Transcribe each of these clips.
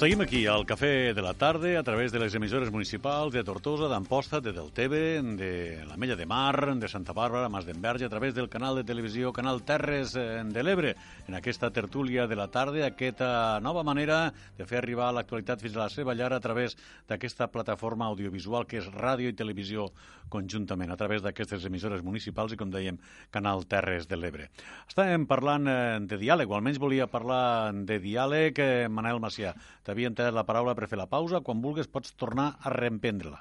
Seguim aquí al Cafè de la Tarda a través de les emissores municipals de Tortosa, d'Amposta, de Deltebe, de la Mella de Mar, de Santa Bàrbara, Mas d'Enverge, a través del canal de televisió Canal Terres eh, de l'Ebre, en aquesta tertúlia de la tarda, aquesta nova manera de fer arribar l'actualitat fins a la seva llar a través d'aquesta plataforma audiovisual que és ràdio i televisió conjuntament, a través d'aquestes emissores municipals i, com dèiem, Canal Terres de l'Ebre. Estàvem parlant eh, de diàleg, o almenys volia parlar de diàleg, eh, Manel Macià T'havia entès la paraula per fer la pausa. Quan vulguis pots tornar a reemprendre-la.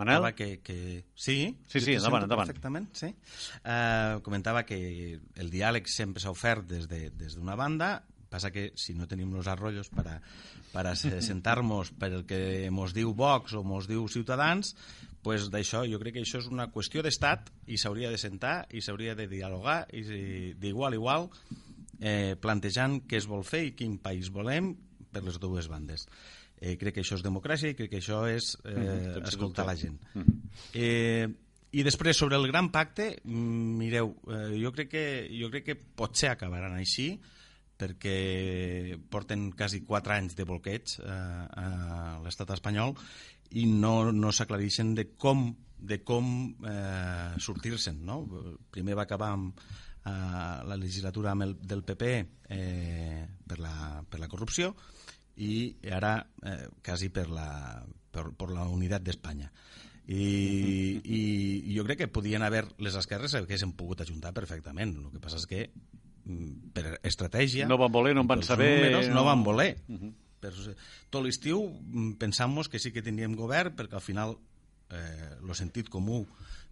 Manel? Que, que... Sí, sí, sí endavant, endavant. Perfectament, sí. Uh, comentava que el diàleg sempre s'ha ofert des d'una de, des banda, passa que si no tenim els arroyos per a, per a sentar-nos per el que mos diu Vox o mos diu Ciutadans, pues d'això jo crec que això és una qüestió d'estat i s'hauria de sentar i s'hauria de dialogar i d'igual a igual eh, plantejant què es vol fer i quin país volem per les dues bandes. Eh, crec que això és democràcia i crec que això és eh, mm -hmm, escoltar la gent. Mm -hmm. eh, I després, sobre el gran pacte, mm, mireu, eh, jo, crec que, jo crec que potser acabaran així, perquè porten quasi 4 anys de bloqueig eh, a l'estat espanyol i no, no s'aclareixen de com, de com eh, sortir-se'n. No? Primer va acabar amb, eh, la legislatura amb el, del PP eh, per, la, per la corrupció i ara eh, quasi per la, per, per la unitat d'Espanya. I, i, jo crec que podien haver les esquerres que haguessin pogut ajuntar perfectament el que passa és que mm, per estratègia no van voler, no van saber números, no, no van voler uh -huh. per, tot l'estiu mm, pensam que sí que tindríem govern perquè al final eh, el sentit comú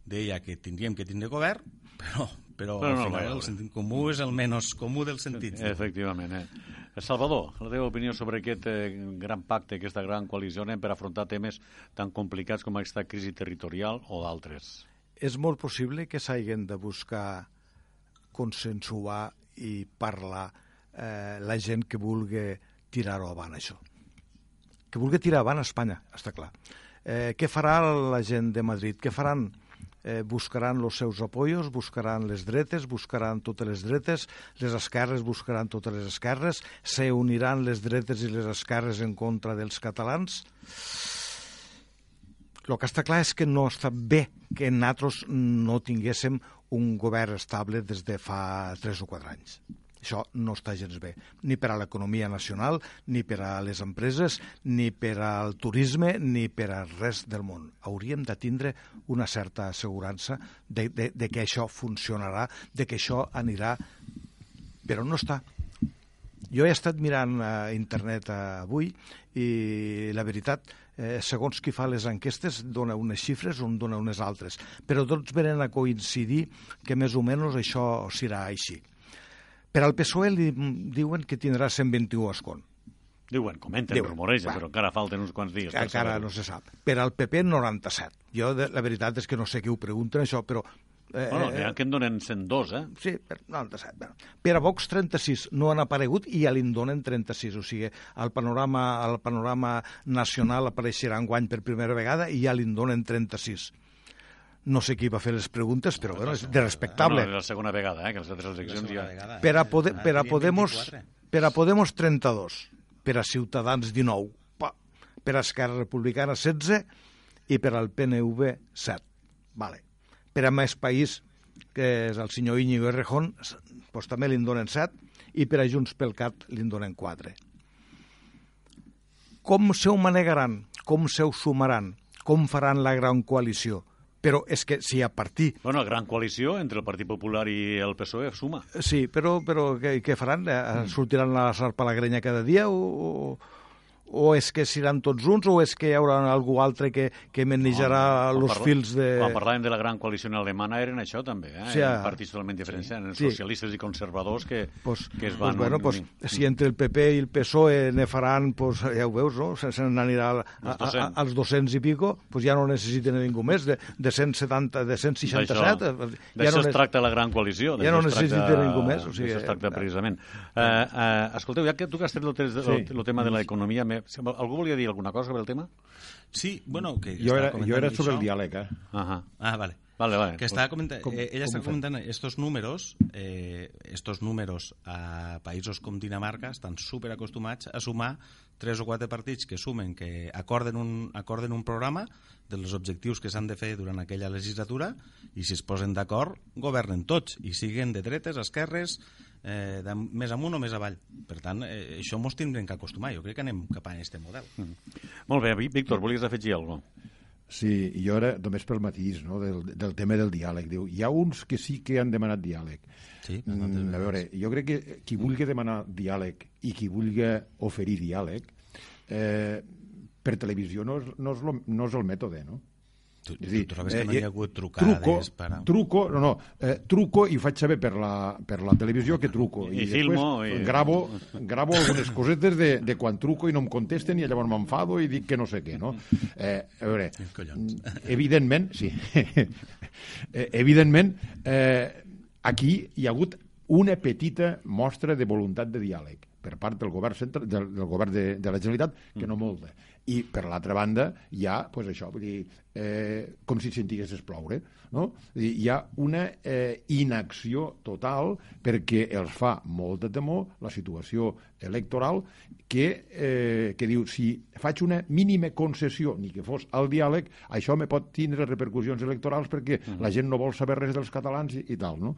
deia que tindríem que tindre govern però però, però no, al final el sentit comú és el menys comú dels sentits. Efectivament. Eh? Salvador, la teva opinió sobre aquest eh, gran pacte, aquesta gran coalició per afrontar temes tan complicats com aquesta crisi territorial o d'altres? És molt possible que s'hagin de buscar consensuar i parlar eh, la gent que vulgui tirar-ho avant, això. Que vulgui tirar avant Espanya, està clar. Eh, què farà la gent de Madrid? Què faran eh, buscaran els seus apoyos, buscaran les dretes, buscaran totes les dretes, les esquerres buscaran totes les esquerres, se uniran les dretes i les esquerres en contra dels catalans. El que està clar és que no està bé que nosaltres no tinguéssim un govern estable des de fa 3 o 4 anys. Això no està gens bé, ni per a l'economia nacional, ni per a les empreses, ni per al turisme, ni per a res del món. Hauríem de tindre una certa assegurança de, de, de que això funcionarà, de que això anirà, però no està. Jo he estat mirant a internet avui i la veritat, eh, segons qui fa les enquestes, dona unes xifres, on dona unes altres. Però tots venen a coincidir que més o menys això serà així. Per al PSOE li diuen que tindrà 121 escons. Diuen, comenten, Diuen, rumoreja, va. però encara falten uns quants dies. Encara no se sap. Per al PP, 97. Jo, de, la veritat és que no sé qui ho pregunten, això, però... Eh, bueno, n'hi ha que en donen 102, eh? Sí, per 97. Bueno. Per a Vox, 36 no han aparegut i ja li donen 36. O sigui, al panorama, al panorama nacional apareixerà en guany per primera vegada i ja li donen 36 no sé qui va fer les preguntes, però bueno, és de respectable. No, és la segona vegada, eh, que les altres eleccions ja... Vegada, per a, Pode, per, a Podemos, per a Podemos 32, per a Ciutadans 19, per a Esquerra Republicana 16 i per al PNV 7. Vale. Per a Més País, que és el senyor Íñigo Errejón, doncs també li donen 7 i per a Junts pel Cat li donen 4. Com se ho manegaran? Com se ho sumaran? Com faran la gran coalició? Però és que si a partir... Bueno, gran coalició entre el Partit Popular i el PSOE suma. Sí, però, però què, què faran? Eh, mm. Sortiran a la sarpa la grenya cada dia o, o, o és que seran tots uns o és que hi haurà algú altre que, que manejarà els parla- fils de... Quan parlàvem de la gran coalició alemana eren això també, eh? Sí, Eren ah. partits totalment diferents, eren Sí. socialistes i conservadors que, pues, que es pues, van bueno, pues, si entre el PP i el PSOE ne faran, pues, ja ho veus, no? Se, se n'anirà a, a, Els 200. als 200 i pico, pues ja no necessiten ningú més, de, de 170, de 167, D'això ja no es tracta la gran coalició. ja no necessita tracta- ningú més, o sigui, d'això es tracta eh, precisament. Eh, eh, escolteu, ja que tu que has tret el, el, Sí. el tema de l'economia, algú volia dir alguna cosa sobre el tema? Sí, bueno, que Jo estava era, jo era sobre això. el diàleg, eh? Ajá. Ah, vale. Vale, vale. Que estaba comentant, com- eh, ella com està ho fem? comentant estos números, eh, estos números a països com Dinamarca estan super acostumats a sumar tres o quatre partits que sumen, que acorden un, acorden un programa dels objectius que s'han de fer durant aquella legislatura i si es posen d'acord, governen tots i siguen de dretes, esquerres, eh, de, més amunt o més avall. Per tant, eh, això mos tindrem que acostumar. Jo crec que anem cap a aquest model. Molt bé, Víctor, volies afegir alguna cosa? Sí, i jo era només pel matís, no?, del, del tema del diàleg. Diu, hi ha uns que sí que han demanat diàleg. Sí, Mm, a veure, jo crec que qui vulgui demanar diàleg i qui vulgui oferir diàleg, eh, per televisió no és, no, és lo, no és el mètode, no? Tu, És a dir, tu trobes que no eh, hi ha hagut trucades truco, per... a- truco, no, no, eh, truco i faig saber per la, per la televisió que truco. I després filmo, i- gravo, gravo algunes cosetes de, de quan truco i no em contesten i llavors m'enfado i dic que no sé què, no? Eh, a veure, Collons. evidentment, sí, eh, evidentment, eh, aquí hi ha hagut una petita mostra de voluntat de diàleg per part del govern, central, del, del govern de, de la Generalitat, que no molta. I, per l'altra banda, hi ha, pues, això, vull dir, eh, com si sentiguessis ploure, no? Dir, Hi ha una eh, inacció total perquè els fa molta temor la situació electoral que, eh, que diu, si faig una mínima concessió, ni que fos al diàleg, això me pot tindre repercussions electorals perquè la gent no vol saber res dels catalans i, i tal, no?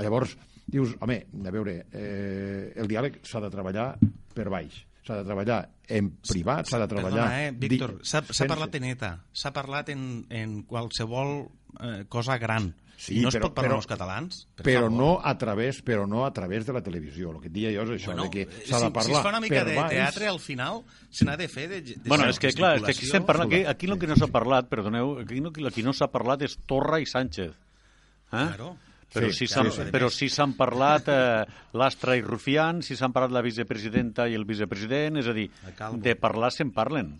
Llavors, dius, home, a veure, eh, el diàleg s'ha de treballar per baix, s'ha de treballar en privat, s'ha de treballar... Perdona, eh, Víctor, s'ha s'ha sense- parlat en ETA, s'ha parlat en, en qualsevol eh, cosa gran. Sí, I no es però- pot parlar però- amb els catalans? Per però favor. no a través però no a través de la televisió. El que et deia jo és això, Bueno, de que eh, s'ha si, de parlar si es fa una mica de baix. teatre, al final se n'ha de fer de, de Bueno, és que, clar, és que aquí estem parlant, aquí, aquí el que no s'ha parlat, perdoneu, aquí, no, aquí no s'ha parlat és Torra i Sánchez. Eh? Claro. Però Sí, sí, s'han claro. però sí s'han parlat eh, l'Astra i Rufián, sí s'han parlat la vicepresidenta i el vicepresident, és a dir, El de parlar se'n parlen.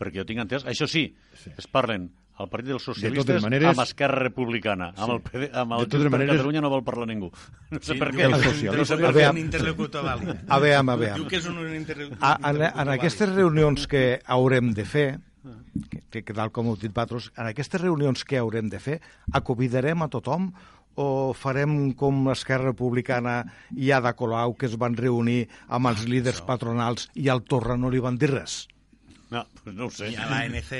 Perquè jo tinc entès... Això sí, es parlen al Partit dels Socialistes totes maneres- amb Esquerra Republicana. Amb el, PD, amb el De totes maneres- Catalunya no vol parlar ningú. No sé Sí, per què. socialistes- no sé A per què un interlocutor vàlid. A veure, a veure. Diu que és un interlocutor A, en, en aquestes reunions que haurem de fer, que, que tal com heu dit vosaltres, en aquestes reunions que haurem de fer, acomidarem a tothom o farem com l'Esquerra Republicana i Ada Colau, que es van reunir amb els líders patronals i al Torra no li van dir res? No, pues no ho sé. I a l'ANC...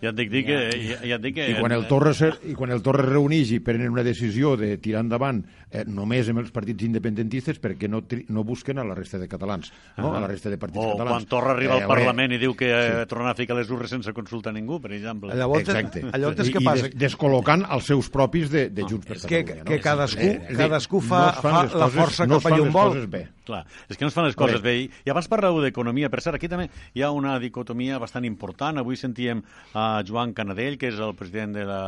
Ja et dic, dic que... Ja, ja et dic que I quan el Torre, se, i quan el Torre es reuneix i prenen una decisió de tirar endavant eh, només amb els partits independentistes perquè no, tri, no busquen a la resta de catalans, no? a la resta de partits O catalans. quan Torra arriba al Eh, Parlament i diu que eh, torna a ficar les urres sense consultar ningú, per exemple. Llavors, Exacte. I, què i passa? des, descol·locant els seus propis de, de Junts per que, Catalunya. que no? cadascú, Eh, és cadascú fa, no fa les la coses- força no cap allà les on vol. coses bé. Clar, és que no es fan les coses Correcte. bé. I, I abans parlàveu d'economia. Per cert, aquí també hi ha una dicotomia bastant important. Avui sentíem a Joan Canadell, que és el president de la,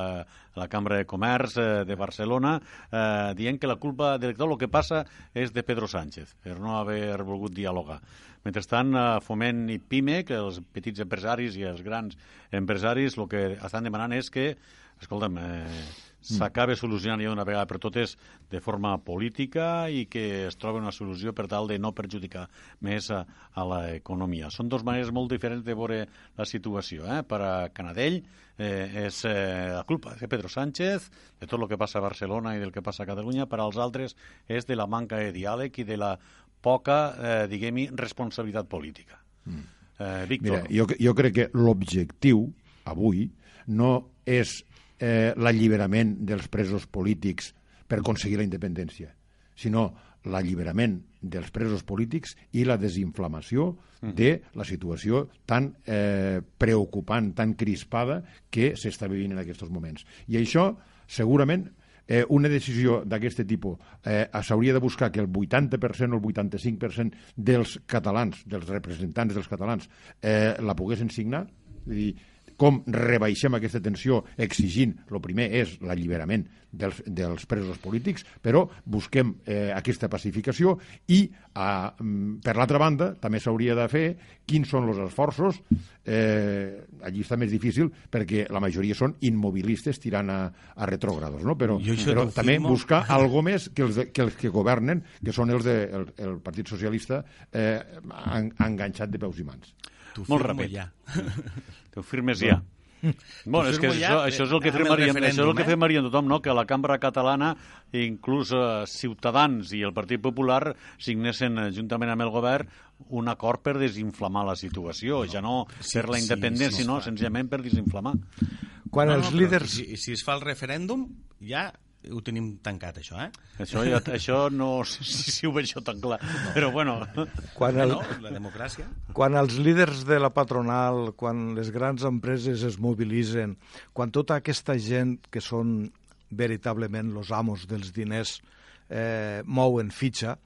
la Cambra de Comerç eh, de Barcelona, eh, dient que la culpa de tot el que passa és de Pedro Sánchez, per no haver volgut dialogar. Mentrestant, eh, Foment i PIME, que els petits empresaris i els grans empresaris el que estan demanant és que, escolta'm, eh, s'acabe solucionant ja d'una vegada per totes de forma política i que es trobi una solució per tal de no perjudicar més a, a l'economia. Són dues maneres molt diferents de veure la situació. Eh? Per a Canadell eh, és eh, la culpa de Pedro Sánchez, de tot el que passa a Barcelona i del que passa a Catalunya, per als altres és de la manca de diàleg i de la poca, eh, diguem-hi, responsabilitat política. Mm. Eh, Víctor, Mira, jo, jo crec que l'objectiu avui no és eh, l'alliberament dels presos polítics per aconseguir la independència, sinó l'alliberament dels presos polítics i la desinflamació de la situació tan eh, preocupant, tan crispada que s'està vivint en aquests moments. I això segurament eh, una decisió d'aquest tipus eh, s'hauria de buscar que el 80% o el 85% dels catalans, dels representants dels catalans, eh, la poguessin signar, és dir, com rebaixem aquesta tensió exigint, el primer és l'alliberament dels, dels presos polítics, però busquem eh, aquesta pacificació i, a, per l'altra banda, també s'hauria de fer quins són els esforços. Eh, allí està més difícil perquè la majoria són immobilistes tirant a, a retrògrados, no? però, però també buscar algo més que els, de, que els que governen, que són els del de, el, el Partit Socialista eh, han, enganxat de peus i mans. Molt ràpid. Ja. T'ho firmes ja. Bueno, és que això, això és el que firmaríem, això és el que firmaríem tothom, no? que la cambra catalana, inclús eh, Ciutadans i el Partit Popular signessin eh, juntament amb el govern un acord per desinflamar la situació, no, ja no sí, per la independència, sí, sinó senzillament per desinflamar. Quan no, els no, líders... Si, si es fa el referèndum, ja ho tenim tancat, això, eh? Això, ja, això no sé si, si ho veig jo tan clar, però bueno... Quan el, no, la democràcia... Quan els líders de la patronal, quan les grans empreses es mobilitzen, quan tota aquesta gent que són veritablement els amos dels diners eh, mouen fitxa,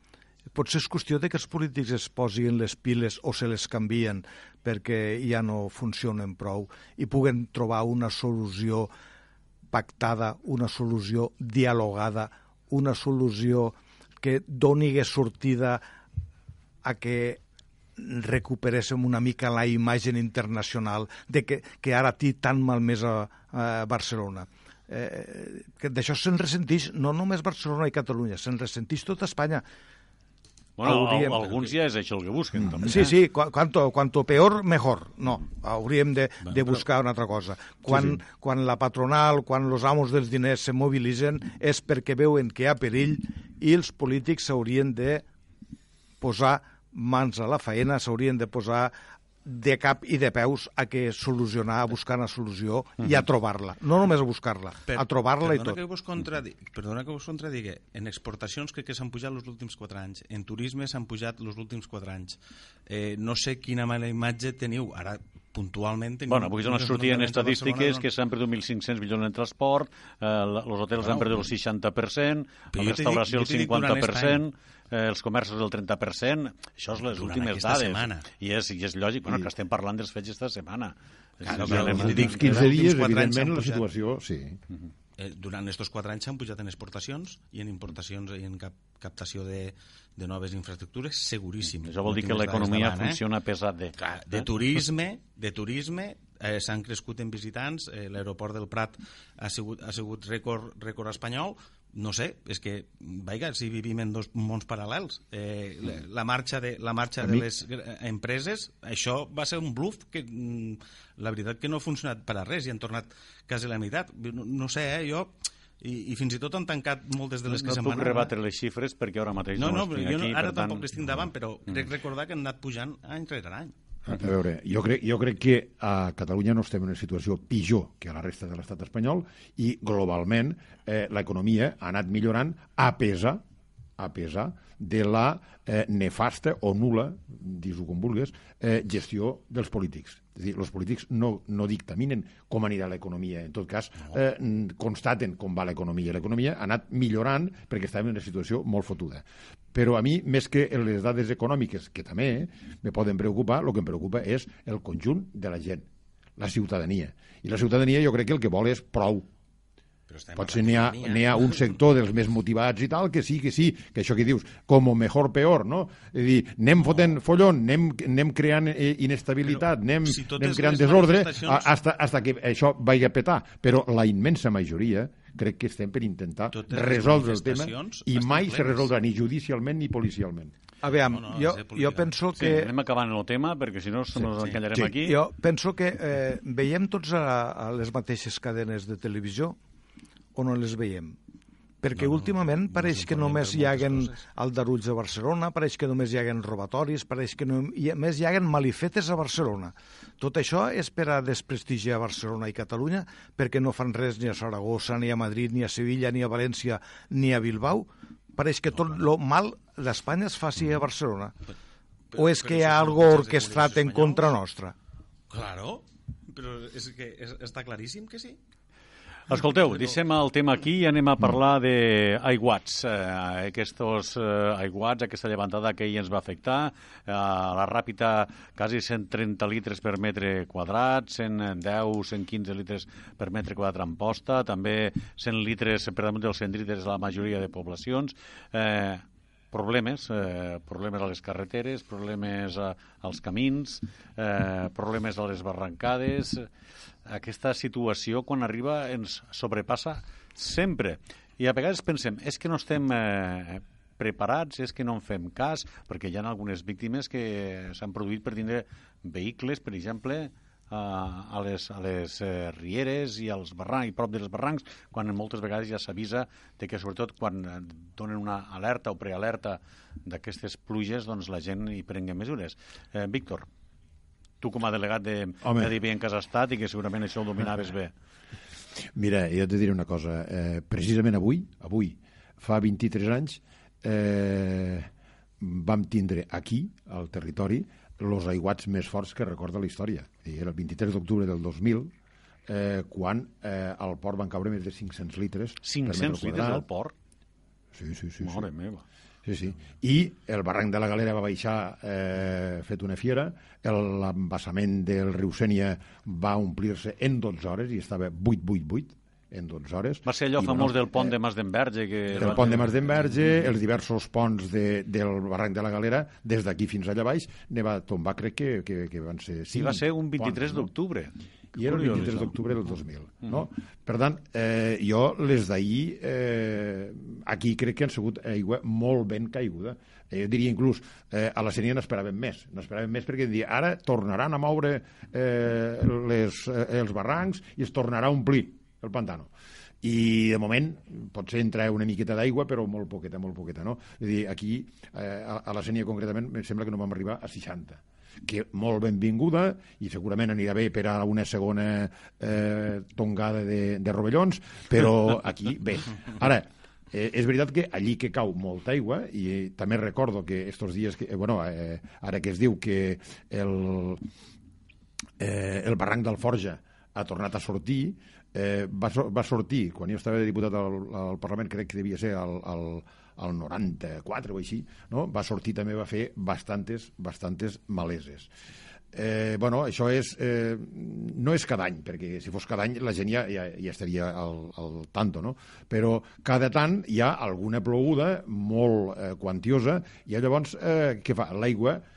potser és qüestió de que els polítics es posin les piles o se les canvien perquè ja no funcionen prou i puguen trobar una solució pactada, una solució dialogada, una solució que doni sortida a que recuperéssim una mica la imatge internacional de que, que ara té tan malmès a, a Barcelona. Eh, que D'això se'n ressenteix no només Barcelona i Catalunya, se'n ressenteix tota Espanya. Bueno, hauríem... alguns ja és això el que busquen, mm. també. Sí, sí, cuanto, cuanto peor, mejor. No, hauríem de, de buscar una altra cosa. Quan, sí, sí. quan la patronal, quan els amos dels diners se mobilitzen, és perquè veuen que hi ha perill i els polítics s'haurien de posar mans a la feina, s'haurien de posar de cap i de peus a que solucionar, a buscar una solució uh -huh. i a trobar-la. No només a buscar-la, a trobar-la i tot. Que vos contradic, perdona que vos contradigui. En exportacions crec que s'han pujat els últims 4 anys. En turisme s'han pujat els últims 4 anys. Eh, no sé quina mala imatge teniu. Ara puntualment... Tenim bueno, avui no sortien estadístiques que s'han perdut 1.500 milions en transport, eh, els hotels han perdut el 60%, la restauració el 50%, eh, els comerços del 30%, això és les Durant últimes dades. Setmana. I és, I és lògic, bueno, que estem parlant dels fets esta setmana. Claro, però, ja, dic, 15 dies, evidentment, la situació, sí. Uh -huh. Eh, durant aquests quatre anys s'han pujat en exportacions i en importacions i en cap, captació de, de noves infraestructures, seguríssim. Això vol dir que l'economia eh? funciona pesat de... Clar, de turisme, de turisme eh, s'han crescut en visitants, eh, l'aeroport del Prat ha sigut, ha sigut rècord, rècord espanyol, no sé, és que, vaja, si vivim en dos mons paral·lels, eh, la, la marxa, de, la marxa de les empreses, això va ser un bluff que mm, la veritat que no ha funcionat per a res i han tornat quasi la meitat. No, no sé, eh, jo... I, i fins i tot han tancat moltes de les no, que no se'n van... No puc rebatre les xifres perquè ara mateix no, no, no jo aquí, ara tampoc les tinc davant, però mm. crec recordar que han anat pujant any rere any. A veure, jo crec, jo crec que a Catalunya no estem en una situació pitjor que a la resta de l'estat espanyol i globalment eh, l'economia ha anat millorant a pesar a pesar de la eh, nefasta o nula, dis-ho com vulguis, eh, gestió dels polítics. És a dir, els polítics no, no dictaminen com anirà l'economia, en tot cas eh, constaten com va l'economia. L'economia ha anat millorant perquè estàvem en una situació molt fotuda. Però a mi, més que les dades econòmiques, que també eh, me poden preocupar, el que em preocupa és el conjunt de la gent, la ciutadania. I la ciutadania jo crec que el que vol és prou, Potser n'hi ha, ha un sector dels més motivats i tal, que sí, que sí, que això que dius, com o mejor peor, no? És dir, anem fotent follon, anem, anem creant eh, inestabilitat, però, anem, si anem creant desordre, manifestacions... hasta, hasta que això vagi a petar. Però la immensa majoria crec que estem per intentar resoldre el tema i mai se resoldrà ni judicialment ni policialment. A veure, no, no, jo, jo penso que... Sí, anem acabant el tema, perquè si no sí, ens sí. encallarem sí. aquí. Jo penso que eh, veiem tots a, a les mateixes cadenes de televisió, o no les veiem? Perquè últimament pareix no que només hi haguen aldarulls a Barcelona, pareix que només hi haguen robatoris, pareix que només hi haguen malifetes a Barcelona. Tot això és per a desprestigiar Barcelona i Catalunya, perquè no fan res ni a Saragossa, ni a Madrid, ni a Sevilla, ni a València, ni a Bilbao. Pareix que tot el mal d'Espanya es faci a Barcelona. O és que hi ha algo orquestrat en contra nostra? Claro, però és que és, està claríssim que sí. Escolteu, deixem el tema aquí i anem a parlar d'aiguats. Eh, aquests eh, aiguats, aquesta llevantada que ahir ens va afectar, eh, la ràpida quasi 130 litres per metre quadrat, 110, 115 litres per metre quadrat en posta, també 100 litres per damunt dels 100 litres a la majoria de poblacions. Eh, problemes, eh, problemes a les carreteres, problemes a, als camins, eh, problemes a les barrancades. Aquesta situació, quan arriba, ens sobrepassa sempre. I a vegades pensem, és que no estem eh, preparats, és que no en fem cas, perquè hi ha algunes víctimes que s'han produït per tindre vehicles, per exemple, a les, a les eh, rieres i als barrancs, i prop dels barrancs, quan moltes vegades ja s'avisa de que sobretot quan donen una alerta o prealerta d'aquestes pluges, doncs la gent hi prengui mesures. Eh, Víctor, tu com a delegat de Home. Medi Ambient que has estat i que segurament això ho dominaves bé. Mira, jo te diré una cosa. Eh, precisament avui, avui, fa 23 anys, eh, vam tindre aquí, al territori, els aiguats més forts que recorda la història. I era el 23 d'octubre del 2000, eh, quan eh, al port van caure més de 500 litres 500 litres al port? Sí, sí, sí. Mare sí. meva. Sí, sí. I el barranc de la Galera va baixar eh, fet una fiera, l'embassament del riu Sènia va omplir-se en 12 hores i estava 8-8-8, en 12 hores. Va ser allò I, famós bueno, del pont eh, de Mas d'Enverge. Que el pont de Mas d'Enverge, els diversos ponts de, del barranc de la Galera, des d'aquí fins allà baix, ne va tombar, crec que, que, que van ser. I va ser un 23 d'octubre. No? I era el 23 d'octubre del 2000. Mm. No? Per tant, eh, jo les d'ahir, eh, aquí crec que han sigut aigua molt ben caiguda. Eh, jo diria inclús, eh, a la Sènia n'esperàvem més. N'esperàvem més perquè dia, ara tornaran a moure eh, les, eh, els barrancs i es tornarà a omplir el pantano i de moment potser entra una miqueta d'aigua però molt poqueta, molt poqueta no? és dir, aquí eh, a la Sènia concretament em sembla que no vam arribar a 60 que molt benvinguda i segurament anirà bé per a una segona eh, tongada de, de rovellons però aquí bé. Ara Eh, és veritat que allí que cau molta aigua i també recordo que estos dies que, eh, bueno, eh, ara que es diu que el, eh, el barranc d'Alforja ha tornat a sortir eh, va, va sortir, quan jo estava diputat al, al Parlament, crec que devia ser al, al, al 94 o així, no? va sortir també, va fer bastantes, bastantes maleses. Eh, bueno, això és, eh, no és cada any, perquè si fos cada any la gent ja, ja, ja estaria al, al tanto, no? però cada tant hi ha alguna ploguda molt eh, quantiosa i llavors eh, què fa? L'aigua eh,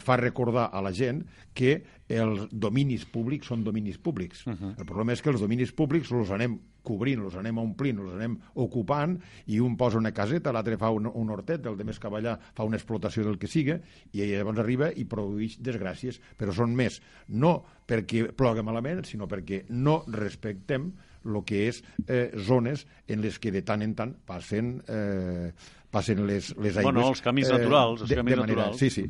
fa recordar a la gent que els dominis públics són dominis públics. Uh -huh. El problema és que els dominis públics els anem cobrint, els anem omplint, els anem ocupant, i un posa una caseta, l'altre fa un, un hortet, el de més cavallà fa una explotació del que siga, i llavors arriba i produeix desgràcies, però són més, no perquè ploga malament, sinó perquè no respectem el que és eh, zones en les que de tant en tant passen eh, passen les, les aigües... Bueno, els camins naturals, els de, camins de manera, naturals. Sí, sí.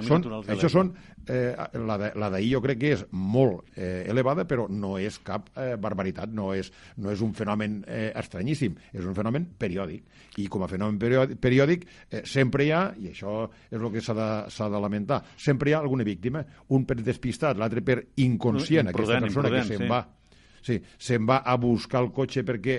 Són, naturals això són, eh, la d'ahir jo crec que és molt eh, elevada, però no és cap eh, barbaritat, no és, no és un fenomen eh, estranyíssim, és un fenomen periòdic. I com a fenomen periòdic, periòdic eh, sempre hi ha, i això és el que s'ha de, de lamentar, sempre hi ha alguna víctima, un per despistat, l'altre per inconscient, imprudent, aquesta persona que se'n sí. va sí, se'n va a buscar el cotxe perquè,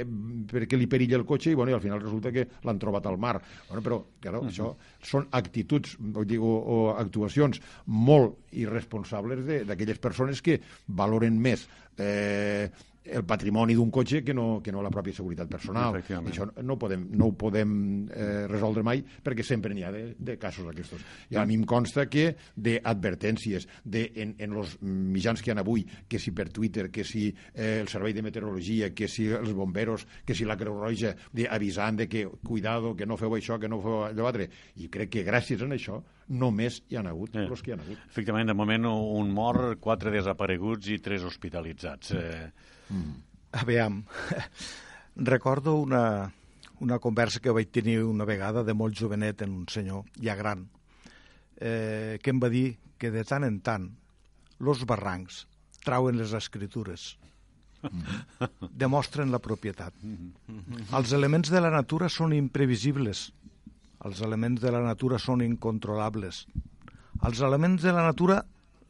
perquè li perilla el cotxe i, bueno, i al final resulta que l'han trobat al mar. Bueno, però, claro, uh -huh. això són actituds o, o actuacions molt irresponsables d'aquelles persones que valoren més eh, el patrimoni d'un cotxe que no, que no la pròpia seguretat personal. Això no, podem, no ho podem eh, resoldre mai perquè sempre n'hi ha de, de casos aquests. I a mi em consta que d'advertències de, en, en els mitjans que hi ha avui, que si per Twitter, que si eh, el Servei de Meteorologia, que si els bomberos, que si la Creu Roja, de, avisant de que cuidado, que no feu això, que no feu allò altre. I crec que gràcies a això només hi han hagut eh. els que hi ha hagut. Efectivament, de moment un mort, quatre desapareguts i tres hospitalitzats. Eh, Mm. Aviam, recordo una, una conversa que vaig tenir una vegada de molt jovenet en un senyor ja gran, eh, que em va dir que de tant en tant los barrancs trauen les escritures, mm. demostren la propietat. Mm-hmm. Els elements de la natura són imprevisibles, els elements de la natura són incontrolables, els elements de la natura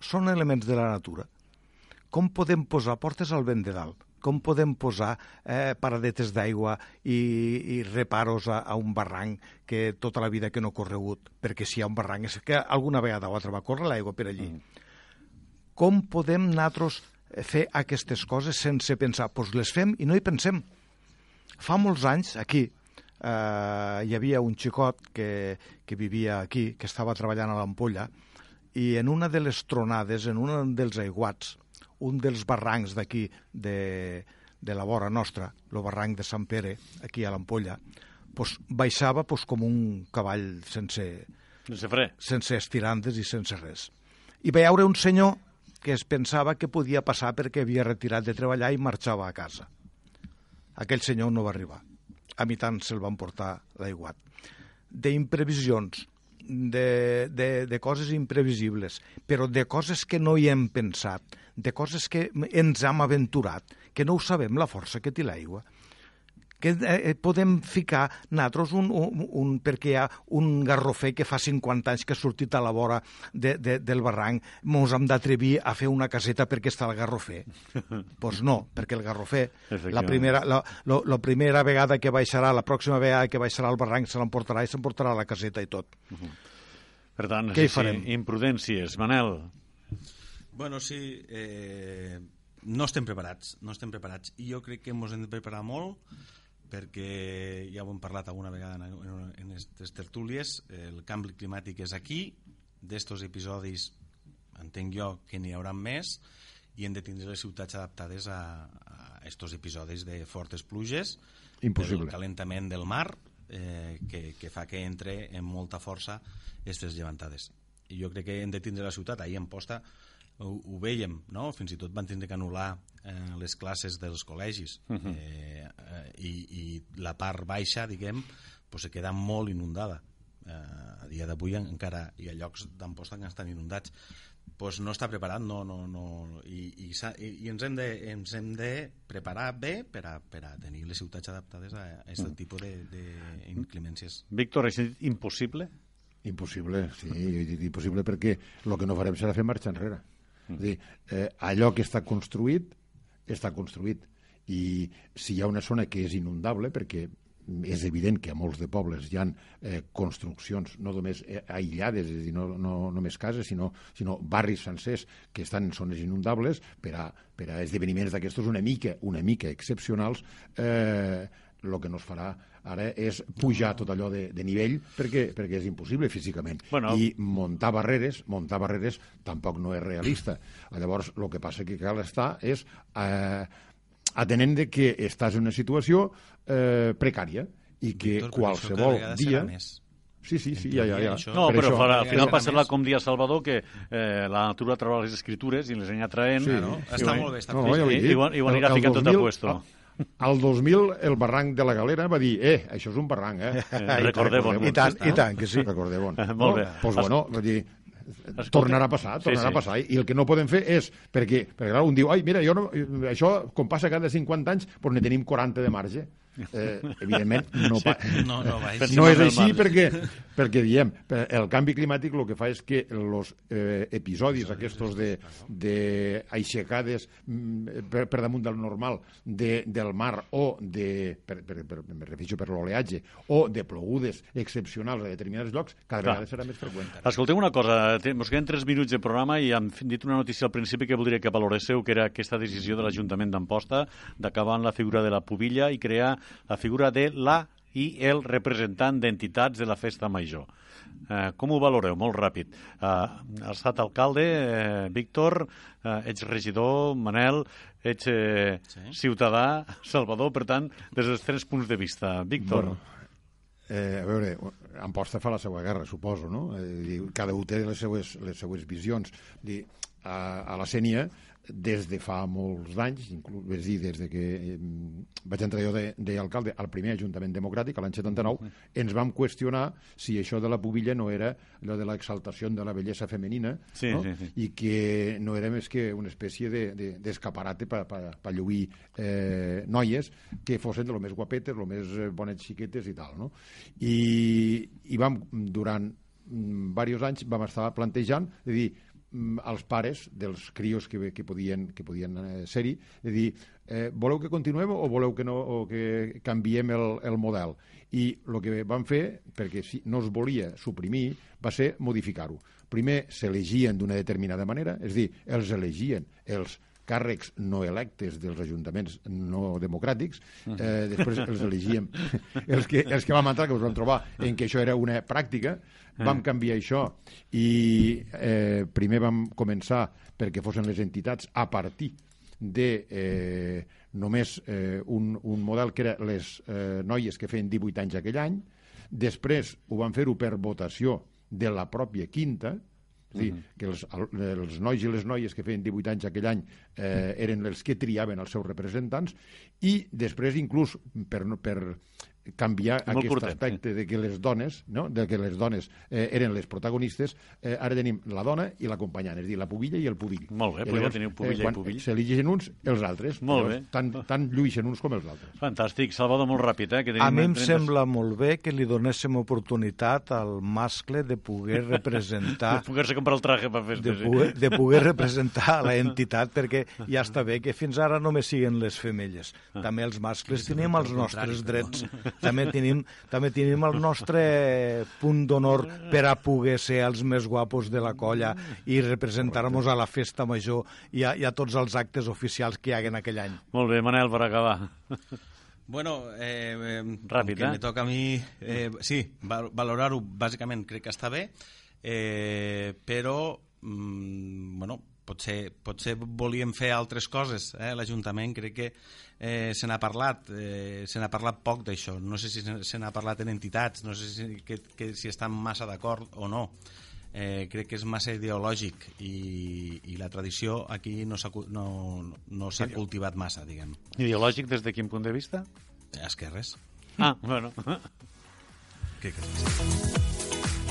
són elements de la natura com podem posar portes al vent de dalt? com podem posar eh, paradetes d'aigua i, i reparos a, a un barranc que tota la vida que no ha corregut, perquè si hi ha un barranc és que alguna vegada o altra va córrer l'aigua per allí. Mm. Com podem nosaltres fer aquestes coses sense pensar? Doncs pues les fem i no hi pensem. Fa molts anys, aquí, eh, hi havia un xicot que, que vivia aquí, que estava treballant a l'Ampolla, i en una de les tronades, en un dels aiguats, un dels barrancs d'aquí, de, de la vora nostra, el barranc de Sant Pere, aquí a l'Ampolla, pues, baixava pues, com un cavall sense, sense fre. sense estirandes i sense res. I veure un senyor que es pensava que podia passar perquè havia retirat de treballar i marxava a casa. Aquell senyor no va arribar. A mi tant se'l van portar l'aiguat. D'imprevisions, de, de, de coses imprevisibles, però de coses que no hi hem pensat, de coses que ens hem aventurat, que no ho sabem la força que té l'aigua que eh, podem ficar nosaltres un, un, un, perquè hi ha un garrofer que fa 50 anys que ha sortit a la vora de, de, del barranc, mos hem d'atrevir a fer una caseta perquè està el garrofer. Doncs pues no, perquè el garrofer, la primera, la, la, la primera vegada que baixarà, la pròxima vegada que baixarà al barranc se l'emportarà i s'emportarà la caseta i tot. Uh -huh. Per tant, Què sí, farem? Sí, imprudències. Manel? Bueno, sí, eh, no estem preparats, no estem preparats. I jo crec que ens hem de preparar molt perquè ja ho hem parlat alguna vegada en, en aquestes tertúlies, el canvi climàtic és aquí, d'estos episodis entenc jo que n'hi haurà més i hem de tindre les ciutats adaptades a, a estos episodis de fortes pluges, Impossible. el calentament del mar, eh, que, que fa que entre amb molta força aquestes llevantades. I jo crec que hem de tindre la ciutat, ahir en posta ho, ho veiem, no? fins i tot van tindre que anul·lar eh, les classes dels col·legis uh -huh. eh, eh, i, i la part baixa, diguem, pues, se queda molt inundada eh, a dia d'avui encara hi ha llocs d'Amposta que estan inundats pues no està preparat no, no, no, i, i, i ens, hem de, ens hem de preparar bé per a, per a tenir les ciutats adaptades a aquest mm. tipus d'inclemències. Víctor, és impossible? Impossible, sí, dit impossible perquè el que no farem serà fer marxa enrere. És dir, eh, allò que està construït, està construït. I si hi ha una zona que és inundable, perquè és evident que a molts de pobles hi ha eh, construccions no només eh, aïllades, és a dir, no, no només cases, sinó, sinó barris sencers que estan en zones inundables per a, per a esdeveniments d'aquestos una mica, una mica excepcionals, eh, el que no es farà ara és pujar tot allò de, de nivell perquè, perquè és impossible físicament. Bueno. I muntar barreres, muntar barreres tampoc no és realista. Llavors, el que passa que cal estar és eh, atenent de que estàs en una situació eh, precària i que Víctor, qualsevol dia... Sí, sí, sí, ja, ja, ja. No, per però això, al final passarà com dia Salvador, que eh, la natura troba les escritures i les anirà traient. Sí, no? Està molt bé, està no, no, I, i, i, ho anirà ficant tot a puesto. Al 2000, el barranc de la Galera va dir, eh, això és un barranc, eh? eh recordem I tant, i tant, que sí. Recordem Molt bé. Doncs pues, bueno, vull dir, Escolta. tornarà a passar, tornarà sí, sí. a passar. I el que no podem fer és, perquè, perquè clar, un diu, ai, mira, jo no, això, com passa cada 50 anys, doncs ne tenim 40 de marge eh, evidentment no, no, no, va, no és així perquè, perquè diem, el canvi climàtic el que fa és que els eh, episodis aquests de, de aixecades mm, per, per damunt del normal de, del mar o de, per, per, per, me refereixo per l'oleatge o de plogudes excepcionals a determinats llocs, cada Clar. vegada serà més freqüent. Escolteu una cosa, ens queden 3 minuts de programa i hem dit una notícia al principi que voldria que valoréssiu, que era aquesta decisió de l'Ajuntament d'Amposta d'acabar amb la figura de la pubilla i crear la figura de la i el representant d'entitats de la festa major. Eh, com ho valoreu? Molt ràpid. Eh, ha estat alcalde, eh, Víctor, eh, ets regidor, Manel, ets eh, sí. ciutadà, Salvador, per tant, des dels tres punts de vista. Víctor. Bueno, eh, a veure, Amposta fa la seva guerra, suposo, no? Eh, cada un té les seues, les seues visions. Dir, a, a la Sènia des de fa molts anys, inclús, és dir, des de que eh, vaig entrar jo d'alcalde al primer Ajuntament Democràtic, l'any 79, ens vam qüestionar si això de la pubilla no era allò de l'exaltació de la bellesa femenina sí, no? sí, sí. i que no era més que una espècie d'escaparate de, de, per pa, lluir eh, noies que fossin de lo més guapetes, lo més eh, bones xiquetes i tal. No? I, i vam, durant diversos mm, anys, vam estar plantejant de dir als pares dels crios que, que podien, que podien eh, ser-hi, de dir, eh, voleu que continuem o voleu que, no, o que canviem el, el model? I el que van fer, perquè si no es volia suprimir, va ser modificar-ho. Primer s'elegien d'una determinada manera, és dir, els elegien els càrrecs no electes dels ajuntaments no democràtics, eh, després els elegíem. Els que, els que vam entrar, que us vam trobar en que això era una pràctica, vam canviar això. I eh, primer vam començar perquè fossin les entitats a partir de eh, només eh, un, un model que era les eh, noies que feien 18 anys aquell any, després ho van fer-ho per votació de la pròpia quinta, és dir, que els, els nois i les noies que feien 18 anys aquell any eh, eren els que triaven els seus representants i després inclús per, per canviar Molt aquest curtet, aspecte de que les dones, no? de que les dones eh, eren les protagonistes, eh, ara tenim la dona i l'acompanyant, és a dir, la pubilla i el pubill. Molt bé, I ja llavors, teniu pubilla i quan pubill. S'eligeixen uns, els altres. Molt Llavors, bé. Tant, tant lluixen uns com els altres. Fantàstic. Salvador, molt ràpid, eh? Que tenim A mi em 30 sembla molt bé que li donéssim oportunitat al mascle de poder representar De poder-se comprar el traje per fer de poder, de poder representar la entitat perquè ja està bé que fins ara només siguen les femelles. També els mascles tenim els nostres drets. També tenim, també tenim el nostre punt d'honor per a poder ser els més guapos de la colla i representar-nos a la festa major i a, i a tots els actes oficials que hi haguen aquell any. Molt bé, Manel, per acabar. Bueno, eh, eh, Ràpid, que eh? me toca a mi... Eh, sí, val- valorar-ho bàsicament crec que està bé, eh, però, mm, bueno, potser, potser volíem fer altres coses. Eh? L'Ajuntament crec que eh, se n'ha parlat, eh, se n'ha parlat poc d'això. No sé si se n'ha parlat en entitats, no sé si, que, que, si estan massa d'acord o no. Eh, crec que és massa ideològic i, i la tradició aquí no s'ha no, no s'ha cultivat massa, diguem. Ideològic des de quin punt de vista? Esquerres. Ah, bueno. Que sí.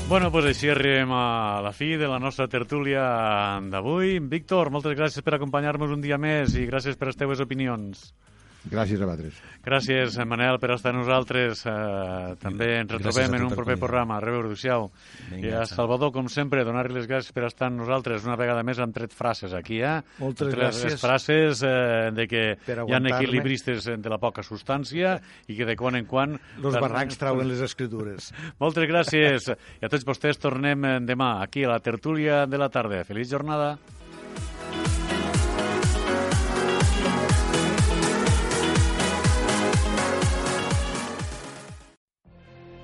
Bueno, doncs així arribem a la fi de la nostra tertúlia d'avui. Víctor, moltes gràcies per acompanyar-nos un dia més i gràcies per les teves opinions. Gràcies a vosaltres. Gràcies, Manel, per estar amb nosaltres. Eh, també ens retrobem en un per proper programa. Adéu-siau. Vinga, I a. Salvador, com sempre, donar-li les gràcies per estar amb nosaltres. Una vegada més han tret frases aquí, eh? Moltes tret gràcies. Les frases eh, de que hi ha equilibristes de la poca substància i que de quan en quan... Los barrancs trauen les escritures. Moltes gràcies. I a tots vostès tornem eh, demà aquí a la tertúlia de la tarda. Feliç jornada.